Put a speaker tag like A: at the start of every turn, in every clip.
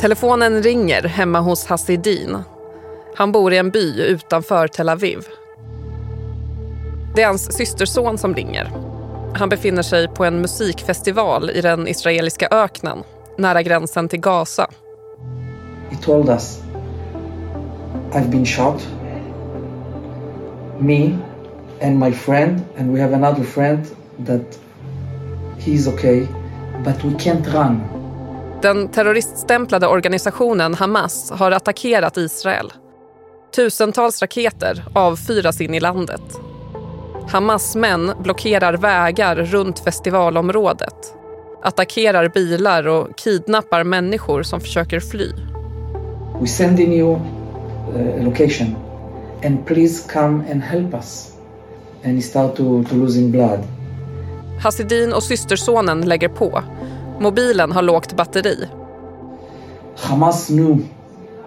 A: Telefonen ringer hemma hos Hasidin. Han bor i en by utanför Tel Aviv. Det är hans systerson som ringer. Han befinner sig på en musikfestival i den israeliska öknen nära gränsen till Gaza.
B: He told us, I've been shot. Me and my friend, and we have another friend that he's okay, but we can't run.
A: Den terroriststämplade organisationen Hamas har attackerat Israel. Tusentals raketer avfyras in i landet. Hamas män blockerar vägar runt festivalområdet attackerar bilar och kidnappar människor som försöker fly.
B: We sending you uh, a location and please come and help us. And he start to, to losing blood.
A: Hasidin och systersonen lägger på. Mobilen har lågt batteri.
B: Hamas knew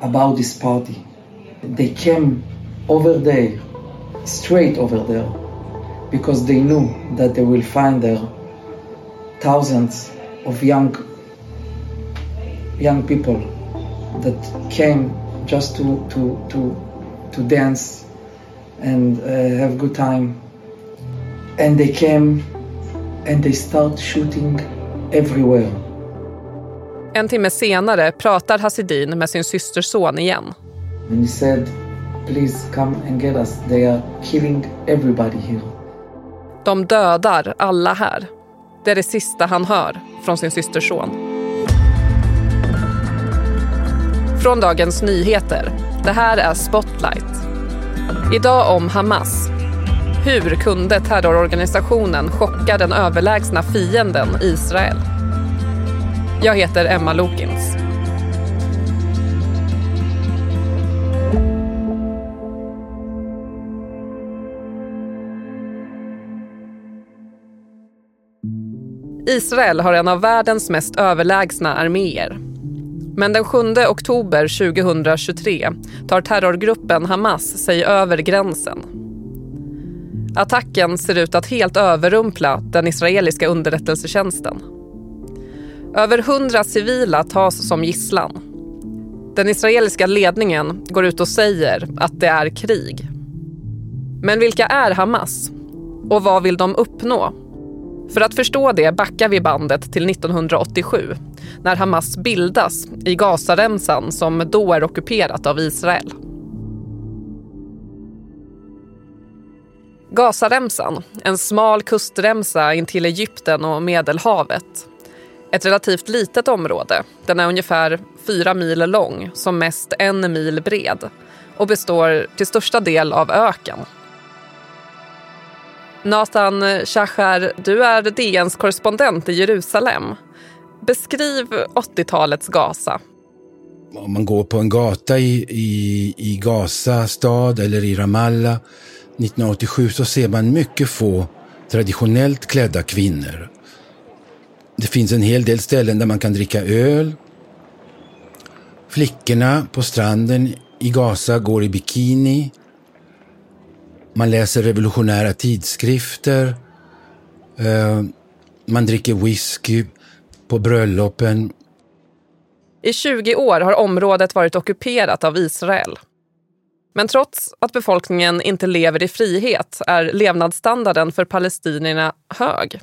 B: about this party. They came over there, straight over there, because they knew that they will find there thousands of young young people that came just to to to to dance and uh, have good time and they came and they start shooting everywhere
A: En timme senare pratar Hasidin med sin systerson igen.
B: and he said please come and get us they are killing everybody here
A: De dödar alla här. Det är det sista han hör från sin systerson. Från Dagens Nyheter. Det här är Spotlight. Idag om Hamas. Hur kunde terrororganisationen chocka den överlägsna fienden Israel? Jag heter Emma Lokins. Israel har en av världens mest överlägsna arméer. Men den 7 oktober 2023 tar terrorgruppen Hamas sig över gränsen. Attacken ser ut att helt överrumpla den israeliska underrättelsetjänsten. Över hundra civila tas som gisslan. Den israeliska ledningen går ut och säger att det är krig. Men vilka är Hamas? Och vad vill de uppnå? För att förstå det backar vi bandet till 1987 när Hamas bildas i Gazaremsan som då är ockuperat av Israel. Gazaremsan, en smal kustremsa intill Egypten och Medelhavet. Ett relativt litet område. Den är ungefär fyra mil lång, som mest en mil bred och består till största del av öken. Nathan Shachar, du är DNs korrespondent i Jerusalem. Beskriv 80-talets Gaza.
C: Om man går på en gata i, i, i Gaza stad eller i Ramallah 1987 så ser man mycket få traditionellt klädda kvinnor. Det finns en hel del ställen där man kan dricka öl. Flickorna på stranden i Gaza går i bikini. Man läser revolutionära tidskrifter. Eh, man dricker whisky på bröllopen.
A: I 20 år har området varit ockuperat av Israel. Men trots att befolkningen inte lever i frihet är levnadsstandarden för palestinierna hög.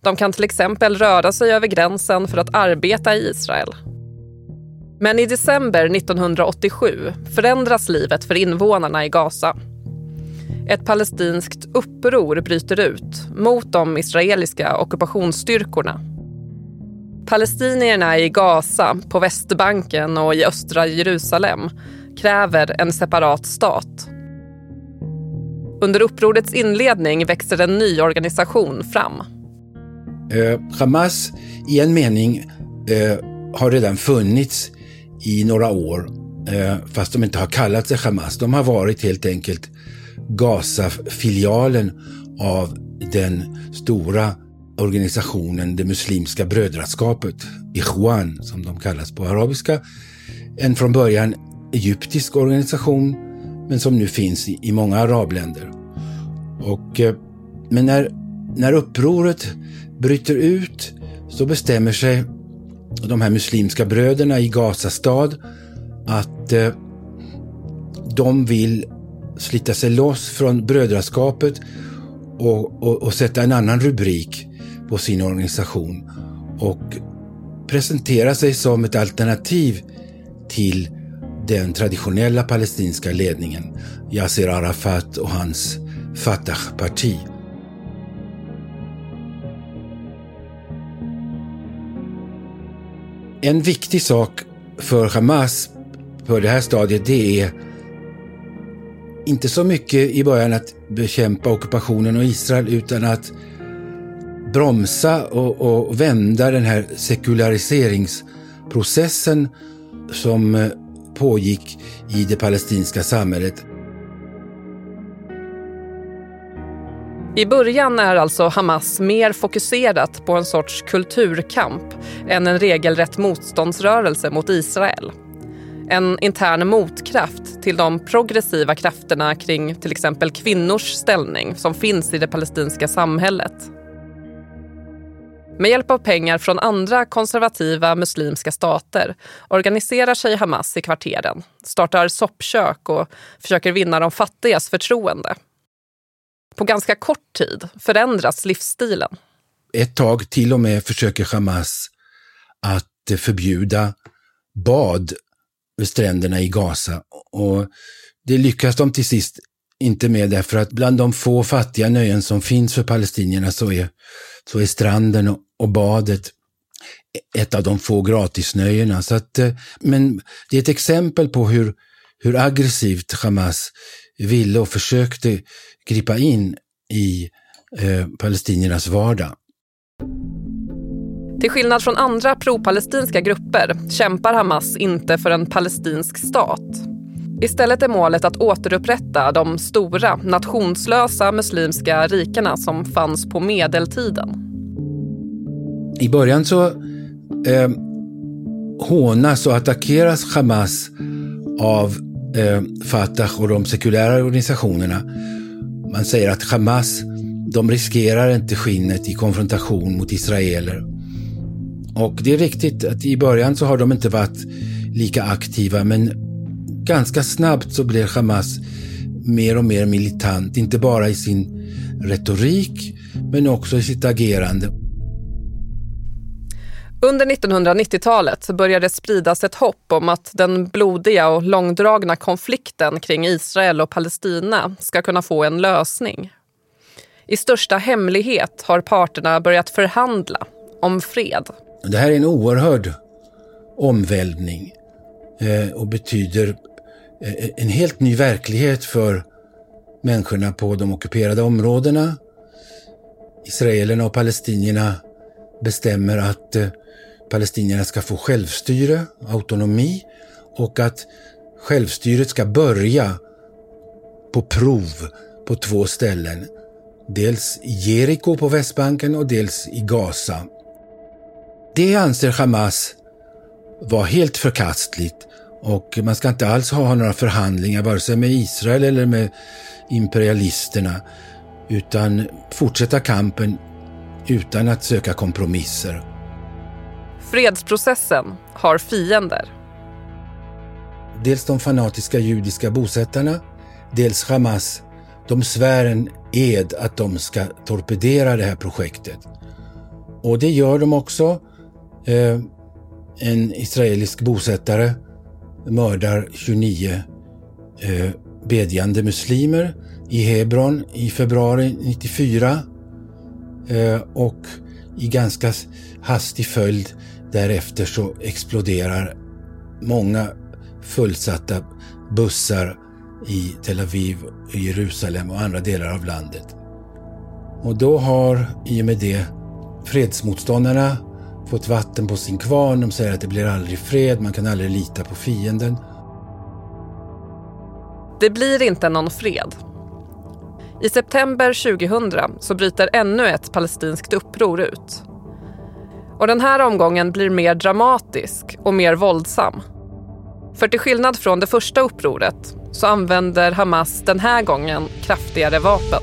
A: De kan till exempel röra sig över gränsen för att arbeta i Israel. Men i december 1987 förändras livet för invånarna i Gaza. Ett palestinskt uppror bryter ut mot de israeliska ockupationsstyrkorna. Palestinierna i Gaza, på Västbanken och i östra Jerusalem kräver en separat stat. Under upprorets inledning växer en ny organisation fram.
C: Eh, Hamas, i en mening, eh, har redan funnits i några år, eh, fast de inte har kallat sig Hamas. De har varit helt enkelt Gaza-filialen av den stora organisationen det muslimska brödraskapet, Ikhwan som de kallas på arabiska. En från början egyptisk organisation men som nu finns i, i många arabländer. Och, eh, men när, när upproret bryter ut så bestämmer sig de här muslimska bröderna i Gazastad att eh, de vill slita sig loss från brödraskapet och, och, och, sätta en annan rubrik på sin organisation och presentera sig som ett alternativ till den traditionella palestinska ledningen, Yasser Arafat och hans Fatah-parti. En viktig sak för Hamas på det här stadiet det är inte så mycket i början att bekämpa ockupationen och Israel utan att bromsa och, och vända den här sekulariseringsprocessen som eh, pågick i det palestinska samhället.
A: I början är alltså Hamas mer fokuserat på en sorts kulturkamp än en regelrätt motståndsrörelse mot Israel. En intern motkraft till de progressiva krafterna kring till exempel kvinnors ställning som finns i det palestinska samhället. Med hjälp av pengar från andra konservativa muslimska stater organiserar sig Hamas i kvarteren, startar soppkök och försöker vinna de fattigas förtroende. På ganska kort tid förändras livsstilen.
C: Ett tag till och med försöker Hamas att förbjuda bad vid stränderna i Gaza. Och det lyckas de till sist inte med därför att bland de få fattiga nöjen som finns för palestinierna så är, så är stranden och badet ett av de få gratisnöjena. Så att, eh, men det är ett exempel på hur, hur aggressivt Hamas ville och försökte gripa in i eh, palestiniernas vardag.
A: Till skillnad från andra pro-palestinska grupper kämpar Hamas inte för en palestinsk stat. Istället är målet att återupprätta de stora, nationslösa muslimska rikena som fanns på medeltiden.
C: I början så eh, hånas och attackeras Hamas av eh, Fatah och de sekulära organisationerna. Man säger att Hamas de riskerar inte skinnet i konfrontation mot israeler. Och det är riktigt att i början så har de inte varit lika aktiva men ganska snabbt så blir Hamas mer och mer militant, inte bara i sin retorik men också i sitt agerande.
A: Under 1990-talet började spridas ett hopp om att den blodiga och långdragna konflikten kring Israel och Palestina ska kunna få en lösning. I största hemlighet har parterna börjat förhandla om fred.
C: Det här är en oerhörd omvälvning eh, och betyder Eh, en helt ny verklighet för människorna på de ockuperade områdena. Israelerna och palestinierna bestämmer att eh, palestinierna ska få självstyre, autonomi och att självstyret ska börja på prov på två ställen. Dels i Jeriko på Västbanken och dels i Gaza. Det anser Hamas vara helt förkastligt och man ska inte alls ha några förhandlingar vare sig med Israel eller med imperialisterna utan fortsätta kampen utan att söka kompromisser.
A: Fredsprocessen har fiender.
C: Dels de fanatiska judiska bosättarna, dels Hamas. De svär en ed att de ska torpedera det här projektet. Och det gör de också. Eh, en israelisk bosättare mördar 29 eh, bedjande muslimer i Hebron i februari 94 eh, och i ganska hastig följd därefter så exploderar många fullsatta bussar i Tel Aviv, Jerusalem och andra delar av landet. Och då har i och med det fredsmotståndarna fått vatten på sin kvarn. De säger att det blir aldrig fred, man kan aldrig lita på fienden.
A: Det blir inte någon fred. I september 2000 så bryter ännu ett palestinskt uppror ut. Och den här omgången blir mer dramatisk och mer våldsam. För till skillnad från det första upproret så använder Hamas den här gången kraftigare vapen.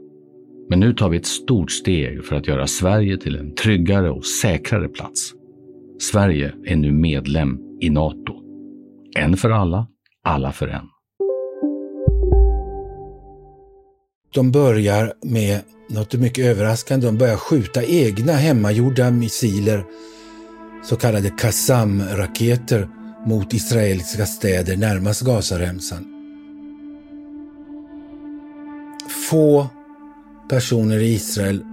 D: Men nu tar vi ett stort steg för att göra Sverige till en tryggare och säkrare plats. Sverige är nu medlem i Nato. En för alla, alla för en.
C: De börjar med något mycket överraskande. De börjar skjuta egna hemmagjorda missiler, så kallade Qassam-raketer, mot israeliska städer närmast Gazaremsan. Få personer i Israel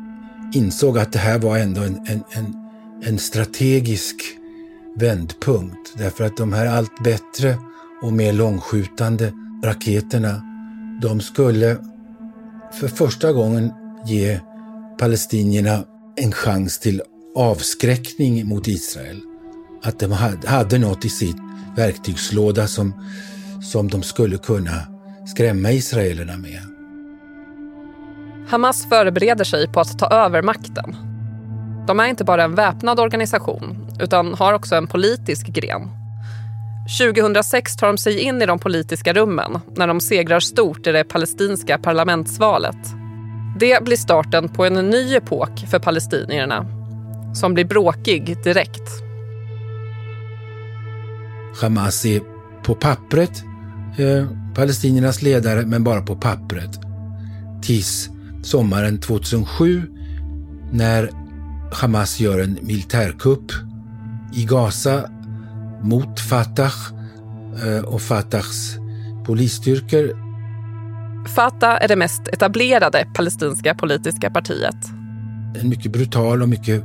C: insåg att det här var ändå en, en, en, en strategisk vändpunkt. Därför att de här allt bättre och mer långskjutande raketerna, de skulle för första gången ge palestinierna en chans till avskräckning mot Israel. Att de hade något i sin verktygslåda som, som de skulle kunna skrämma israelerna med.
A: Hamas förbereder sig på att ta över makten. De är inte bara en väpnad organisation utan har också en politisk gren. 2006 tar de sig in i de politiska rummen när de segrar stort i det palestinska parlamentsvalet. Det blir starten på en ny epok för palestinierna som blir bråkig direkt.
C: Hamas är på pappret eh, palestiniernas ledare, men bara på pappret. Tills sommaren 2007 när Hamas gör en militärkupp i Gaza mot Fatah eh, och Fatahs polisstyrkor.
A: Fatah är det mest etablerade palestinska politiska partiet.
C: En mycket brutal och mycket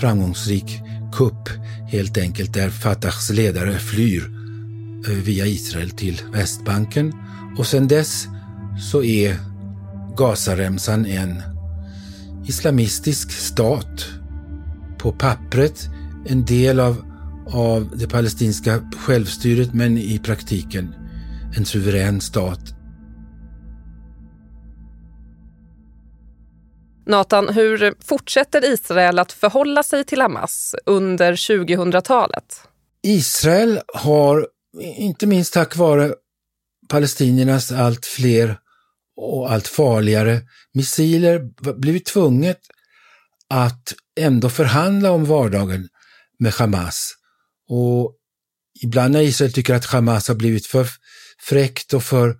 C: framgångsrik kupp helt enkelt där Fatahs ledare flyr eh, via Israel till Västbanken. Och sedan dess så är Gazaremsan en islamistisk stat. På pappret en del av, av det palestinska självstyret men i praktiken en suverän stat.
A: Nathan, hur fortsätter Israel att förhålla sig till Hamas under 2000-talet?
C: Israel har, inte minst tack vare palestiniernas allt fler och allt farligare missiler blivit tvunget att ändå förhandla om vardagen med Hamas. Och ibland när Israel tycker att Hamas har blivit för fräckt och för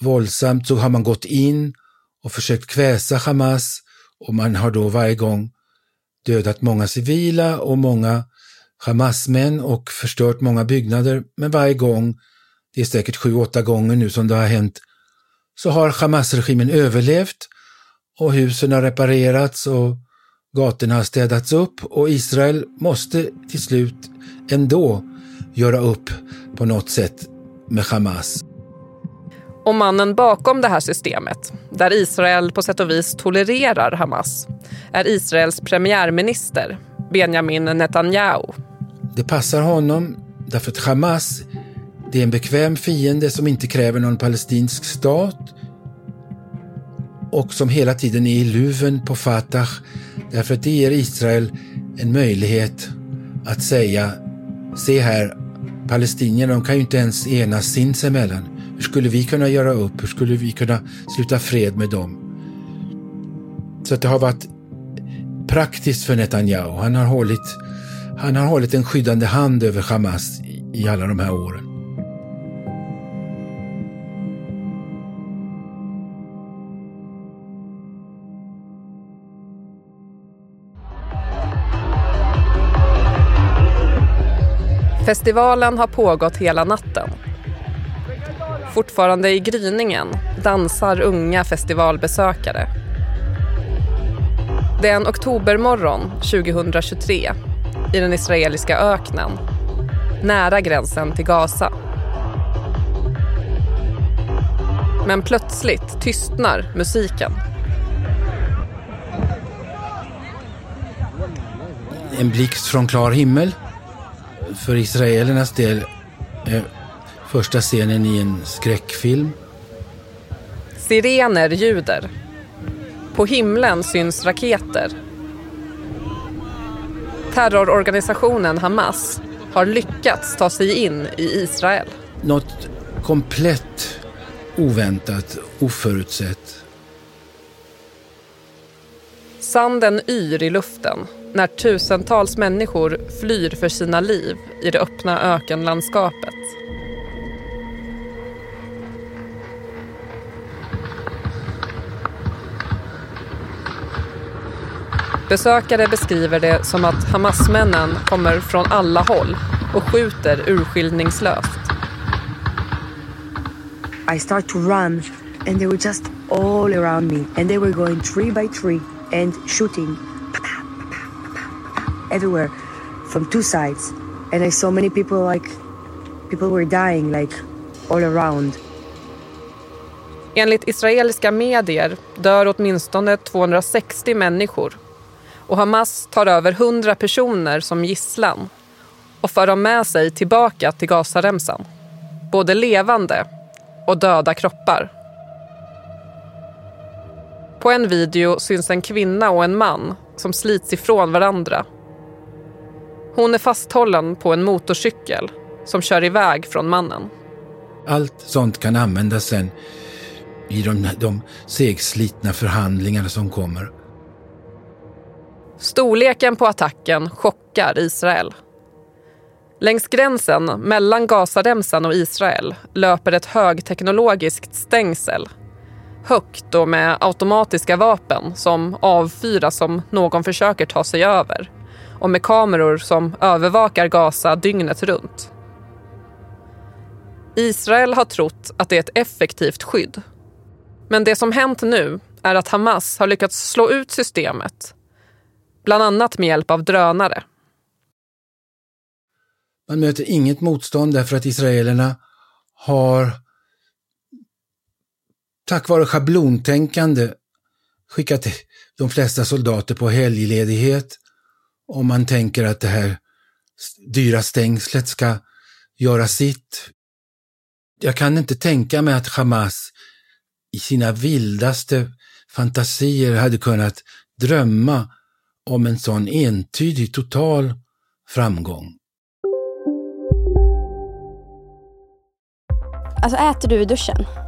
C: våldsamt så har man gått in och försökt kväsa Hamas och man har då varje gång dödat många civila och många Hamas-män och förstört många byggnader. Men varje gång, det är säkert sju, åtta gånger nu som det har hänt, så har Hamas-regimen överlevt och husen har reparerats och gatorna har städats upp och Israel måste till slut ändå göra upp på något sätt med Hamas.
A: Och mannen bakom det här systemet, där Israel på sätt och vis tolererar Hamas, är Israels premiärminister Benjamin Netanyahu.
C: Det passar honom därför att Hamas det är en bekväm fiende som inte kräver någon palestinsk stat och som hela tiden är i luven på Fatah därför att det ger Israel en möjlighet att säga se här, palestinierna de kan ju inte ens enas sinsemellan. Hur skulle vi kunna göra upp? Hur skulle vi kunna sluta fred med dem? Så att det har varit praktiskt för Netanyahu. Han har hållit, han har hållit en skyddande hand över Hamas i alla de här åren.
A: Festivalen har pågått hela natten. Fortfarande i gryningen dansar unga festivalbesökare. Det är en oktobermorgon 2023 i den israeliska öknen nära gränsen till Gaza. Men plötsligt tystnar musiken.
C: en blixt från klar himmel. För israelernas del eh, första scenen i en skräckfilm.
A: Sirener ljuder. På himlen syns raketer. Terrororganisationen Hamas har lyckats ta sig in i Israel.
C: Något komplett oväntat, oförutsett.
A: Sanden yr i luften när tusentals människor flyr för sina liv i det öppna ökenlandskapet. Besökare beskriver det som att Hamasmännen kommer från alla håll och skjuter urskillningslöst.
E: I start to run and they were just all around me and they were going tree by tree and shooting everywhere from two sides and I saw many people like people were dying like all around.
A: Enligt israeliska medier dör åtminstone 260 människor och Hamas tar över 100 personer som gisslan och för dem med sig tillbaka till Gazaremsan. Både levande och döda kroppar. På en video syns en kvinna och en man som slits ifrån varandra. Hon är fasthållen på en motorcykel som kör iväg från mannen.
C: Allt sånt kan användas sen i de, de segslitna förhandlingarna som kommer.
A: Storleken på attacken chockar Israel. Längs gränsen mellan Gazaremsan och Israel löper ett högteknologiskt stängsel. Högt och med automatiska vapen som avfyras om någon försöker ta sig över och med kameror som övervakar Gaza dygnet runt. Israel har trott att det är ett effektivt skydd. Men det som hänt nu är att Hamas har lyckats slå ut systemet bland annat med hjälp av drönare.
C: Man möter inget motstånd därför att israelerna har tack vare schablontänkande skickat de flesta soldater på helgledighet om man tänker att det här dyra stängslet ska göra sitt. Jag kan inte tänka mig att Hamas i sina vildaste fantasier hade kunnat drömma om en sån entydig total framgång.
F: Alltså äter du i duschen?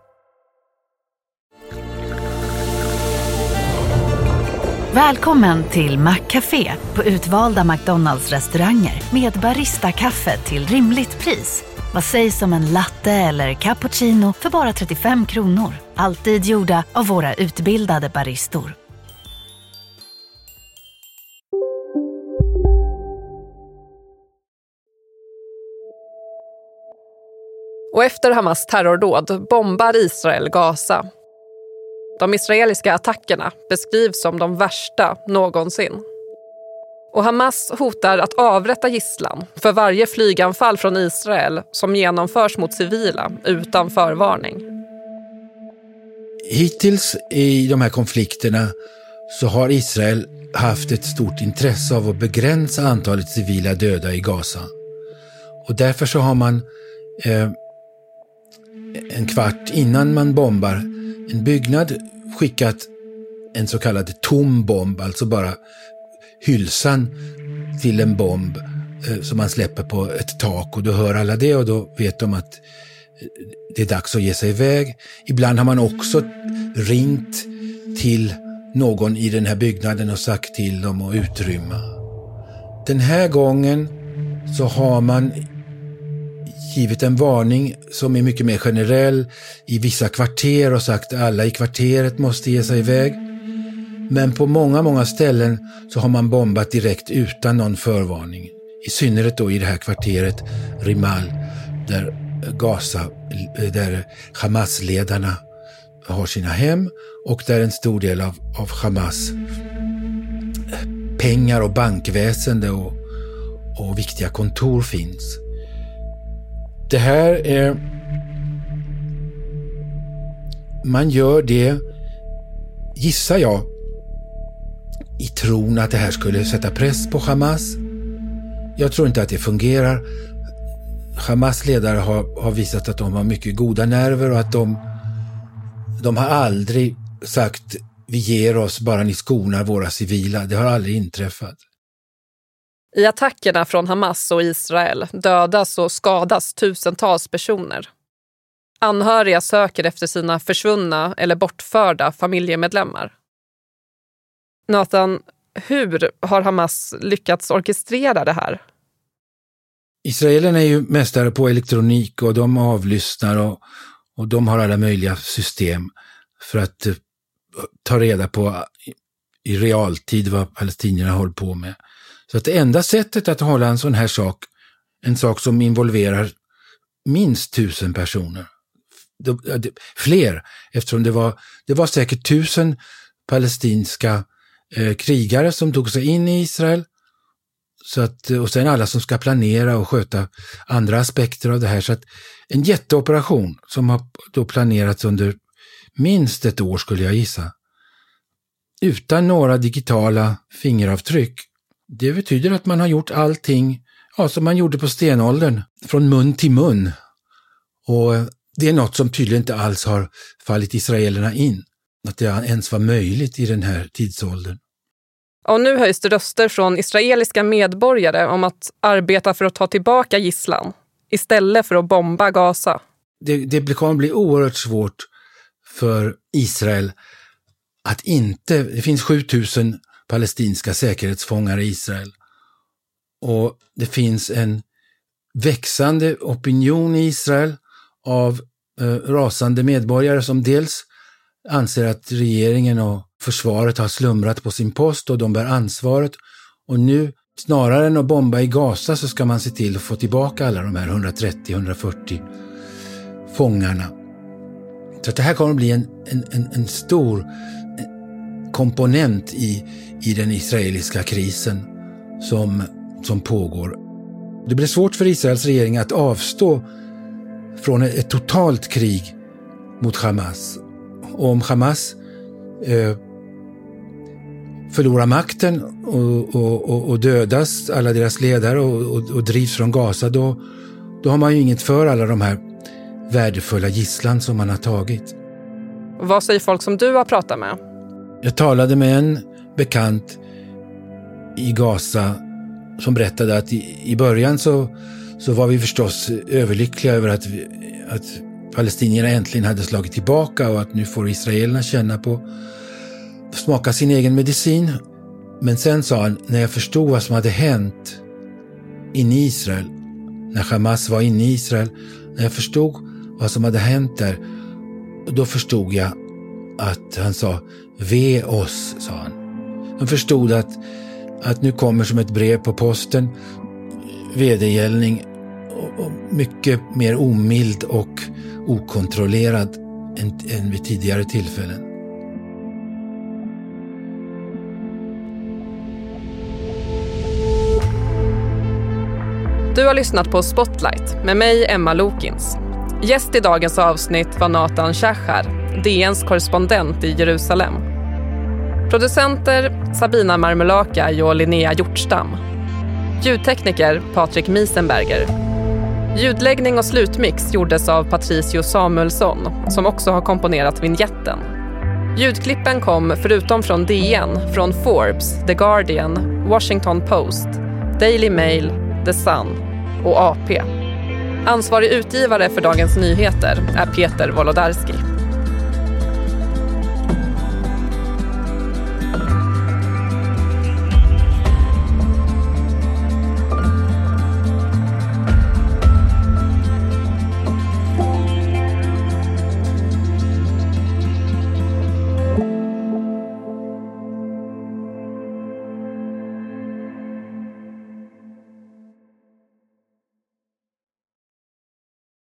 G: Välkommen till Maccafé på utvalda McDonalds restauranger med Baristakaffe till rimligt pris. Vad sägs om en latte eller cappuccino för bara 35 kronor? Alltid gjorda av våra utbildade baristor.
A: Och efter Hamas terrordåd bombar Israel Gaza. De israeliska attackerna beskrivs som de värsta någonsin. Och Hamas hotar att avrätta gisslan för varje flyganfall från Israel som genomförs mot civila utan förvarning.
C: Hittills i de här konflikterna så har Israel haft ett stort intresse av att begränsa antalet civila döda i Gaza. Och därför så har man eh, en kvart innan man bombar en byggnad skickat en så kallad tom bomb, alltså bara hylsan till en bomb eh, som man släpper på ett tak och då hör alla det och då vet de att eh, det är dags att ge sig iväg. Ibland har man också ringt till någon i den här byggnaden och sagt till dem att utrymma. Den här gången så har man givit en varning som är mycket mer generell i vissa kvarter och sagt att alla i kvarteret måste ge sig iväg. Men på många, många ställen så har man bombat direkt utan någon förvarning. I synnerhet då i det här kvarteret Rimal där Gaza, där Hamas-ledarna har sina hem och där en stor del av, av Hamas pengar och bankväsende och, och viktiga kontor finns. Det här är... Man gör det, gissar jag, i tron att det här skulle sätta press på Hamas. Jag tror inte att det fungerar. Hamas ledare har, har visat att de har mycket goda nerver och att de, de har aldrig sagt vi ger oss bara ni skonar våra civila. Det har aldrig inträffat.
A: I attackerna från Hamas och Israel dödas och skadas tusentals personer. Anhöriga söker efter sina försvunna eller bortförda familjemedlemmar. Nathan, hur har Hamas lyckats orkestrera det här?
C: Israelerna är ju mästare på elektronik och de avlyssnar och, och de har alla möjliga system för att eh, ta reda på i realtid vad palestinierna håller på med. Så att det enda sättet att hålla en sån här sak, en sak som involverar minst tusen personer, fler, eftersom det var, det var säkert tusen palestinska eh, krigare som tog sig in i Israel. Så att, och sen alla som ska planera och sköta andra aspekter av det här. Så att en jätteoperation som har då planerats under minst ett år skulle jag gissa. Utan några digitala fingeravtryck. Det betyder att man har gjort allting ja, som man gjorde på stenåldern, från mun till mun. Och det är något som tydligen inte alls har fallit israelerna in att det ens var möjligt i den här tidsåldern.
A: Och nu höjs det röster från israeliska medborgare om att arbeta för att ta tillbaka gisslan istället för att bomba Gaza.
C: Det, det kommer bli oerhört svårt för Israel att inte... Det finns 7000 palestinska säkerhetsfångar i Israel. Och det finns en växande opinion i Israel av eh, rasande medborgare som dels anser att regeringen och försvaret har slumrat på sin post och de bär ansvaret. Och nu, snarare än att bomba i Gaza, så ska man se till att få tillbaka alla de här 130-140 fångarna. Så det här kommer att bli en, en, en, en stor komponent i, i den israeliska krisen som, som pågår. Det blir svårt för Israels regering att avstå från ett, ett totalt krig mot Hamas och om Hamas eh, förlorar makten och, och, och, dödas, alla deras ledare och, och, drivs från Gaza, då, då har man ju inget för alla de här värdefulla gisslan som man har tagit.
A: Vad säger folk som du har pratat med?
C: Jag talade med en bekant i Gaza som berättade att i, i början så, så var vi förstås överlyckliga över att, vi, att palestinierna äntligen hade slagit tillbaka och att nu får israelerna känna på, smaka sin egen medicin. Men sen sa han, när jag förstod vad som hade hänt inne i Israel, när Hamas var inne i Israel, när jag förstod vad som hade hänt där, då förstod jag att han sa, ve oss, sa han. De förstod att, att nu kommer som ett brev på posten vedergällning och, och mycket mer omild och okontrollerad än, än vid tidigare tillfällen.
A: Du har lyssnat på Spotlight med mig, Emma Lokins. Gäst i dagens avsnitt var Nathan Shachar, DNs korrespondent i Jerusalem. Producenter Sabina Marmelakai och Linnea Hjortstam. Ljudtekniker Patrik Miesenberger Ljudläggning och slutmix gjordes av Patricio Samuelsson som också har komponerat vignetten. Ljudklippen kom, förutom från DN, från Forbes, The Guardian, Washington Post, Daily Mail, The Sun och AP. Ansvarig utgivare för Dagens Nyheter är Peter Wolodarski.